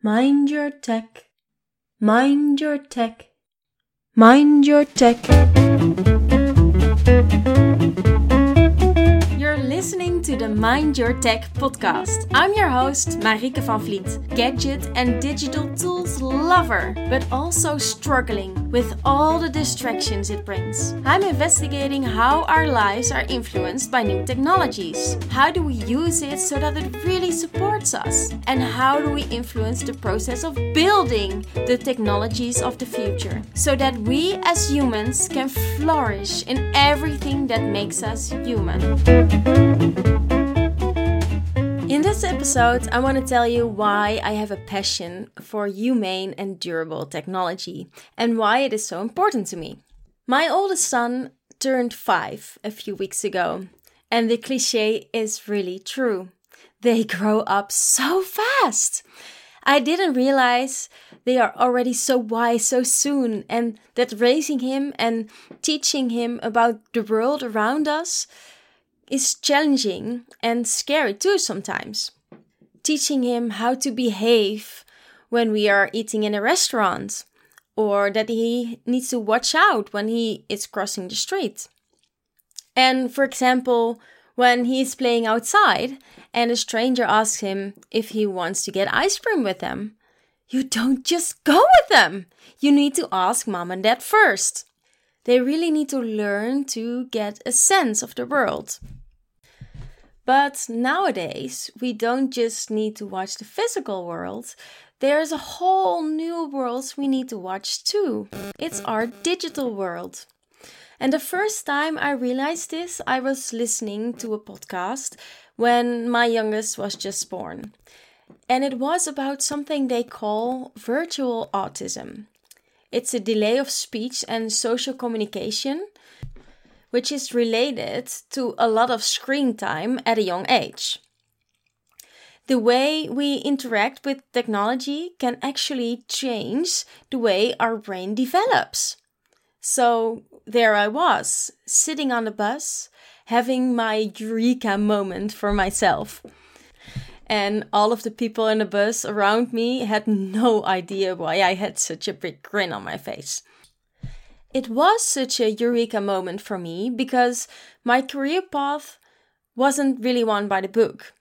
Mind your tech. Mind your tech. Mind your tech. Listening to the Mind Your Tech podcast. I'm your host, Marike van Vliet, gadget and digital tools lover, but also struggling with all the distractions it brings. I'm investigating how our lives are influenced by new technologies. How do we use it so that it really supports us? And how do we influence the process of building the technologies of the future so that we as humans can flourish in everything that makes us human? In this episode, I want to tell you why I have a passion for humane and durable technology and why it is so important to me. My oldest son turned five a few weeks ago, and the cliche is really true. They grow up so fast. I didn't realize they are already so wise so soon, and that raising him and teaching him about the world around us is challenging and scary too sometimes. Teaching him how to behave when we are eating in a restaurant, or that he needs to watch out when he is crossing the street. And for example, when he is playing outside and a stranger asks him if he wants to get ice cream with them, you don't just go with them. You need to ask mom and dad first. They really need to learn to get a sense of the world. But nowadays, we don't just need to watch the physical world, there's a whole new world we need to watch too. It's our digital world. And the first time I realized this, I was listening to a podcast when my youngest was just born. And it was about something they call virtual autism. It's a delay of speech and social communication which is related to a lot of screen time at a young age. The way we interact with technology can actually change the way our brain develops. So there I was, sitting on the bus, having my eureka moment for myself. And all of the people in the bus around me had no idea why I had such a big grin on my face. It was such a eureka moment for me because my career path wasn't really one by the book.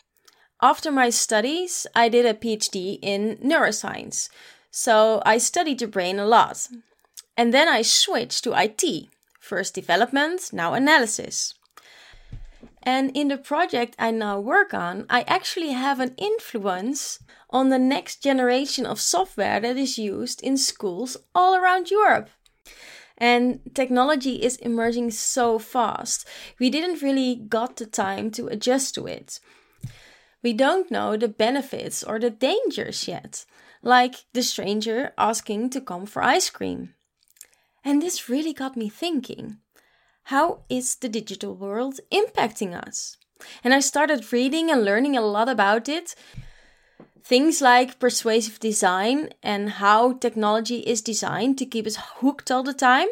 After my studies, I did a PhD in neuroscience, so I studied the brain a lot. And then I switched to IT, first development, now analysis. And in the project I now work on, I actually have an influence on the next generation of software that is used in schools all around Europe. And technology is emerging so fast. We didn't really got the time to adjust to it. We don't know the benefits or the dangers yet, like the stranger asking to come for ice cream. And this really got me thinking how is the digital world impacting us? And I started reading and learning a lot about it Things like persuasive design and how technology is designed to keep us hooked all the time.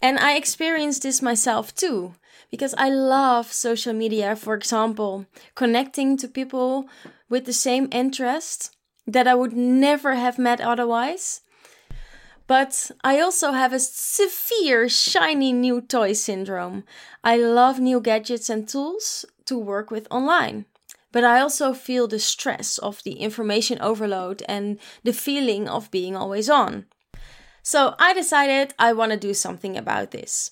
And I experienced this myself too, because I love social media, for example, connecting to people with the same interests that I would never have met otherwise. But I also have a severe shiny new toy syndrome. I love new gadgets and tools to work with online but I also feel the stress of the information overload and the feeling of being always on. So I decided I want to do something about this.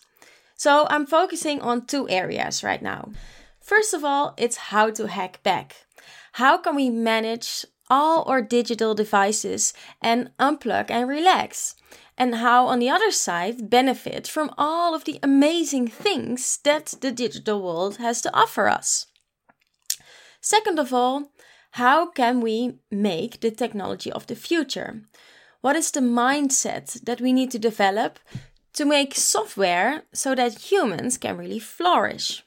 So I'm focusing on two areas right now. First of all, it's how to hack back. How can we manage all our digital devices and unplug and relax? And how, on the other side, benefit from all of the amazing things that the digital world has to offer us. Second of all, how can we make the technology of the future? What is the mindset that we need to develop to make software so that humans can really flourish?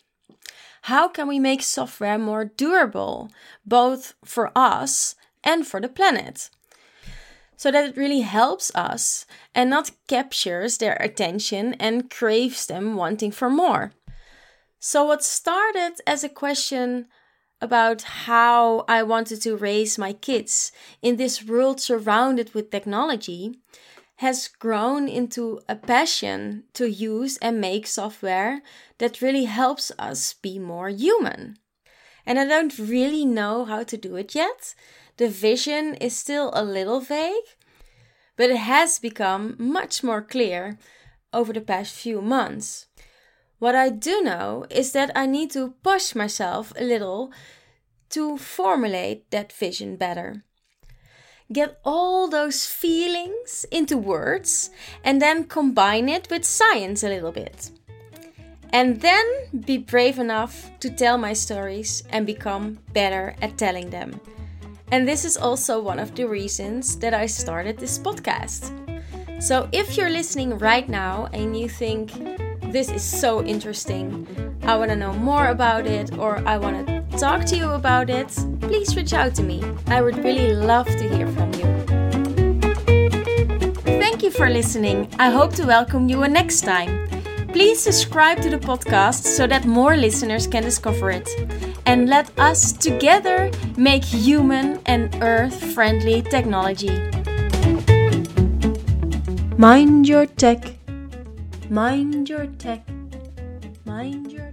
How can we make software more durable, both for us and for the planet? So that it really helps us and not captures their attention and craves them wanting for more. So, what started as a question about how I wanted to raise my kids in this world surrounded with technology has grown into a passion to use and make software that really helps us be more human. And I don't really know how to do it yet. The vision is still a little vague, but it has become much more clear over the past few months. What I do know is that I need to push myself a little to formulate that vision better get all those feelings into words and then combine it with science a little bit. And then be brave enough to tell my stories and become better at telling them. And this is also one of the reasons that I started this podcast. So if you're listening right now and you think this is so interesting, I want to know more about it, or I want to talk to you about it, please reach out to me. I would really love to hear from you. Thank you for listening. I hope to welcome you next time. Please subscribe to the podcast so that more listeners can discover it. And let us together make human and earth friendly technology. Mind your tech. Mind your tech. Mind your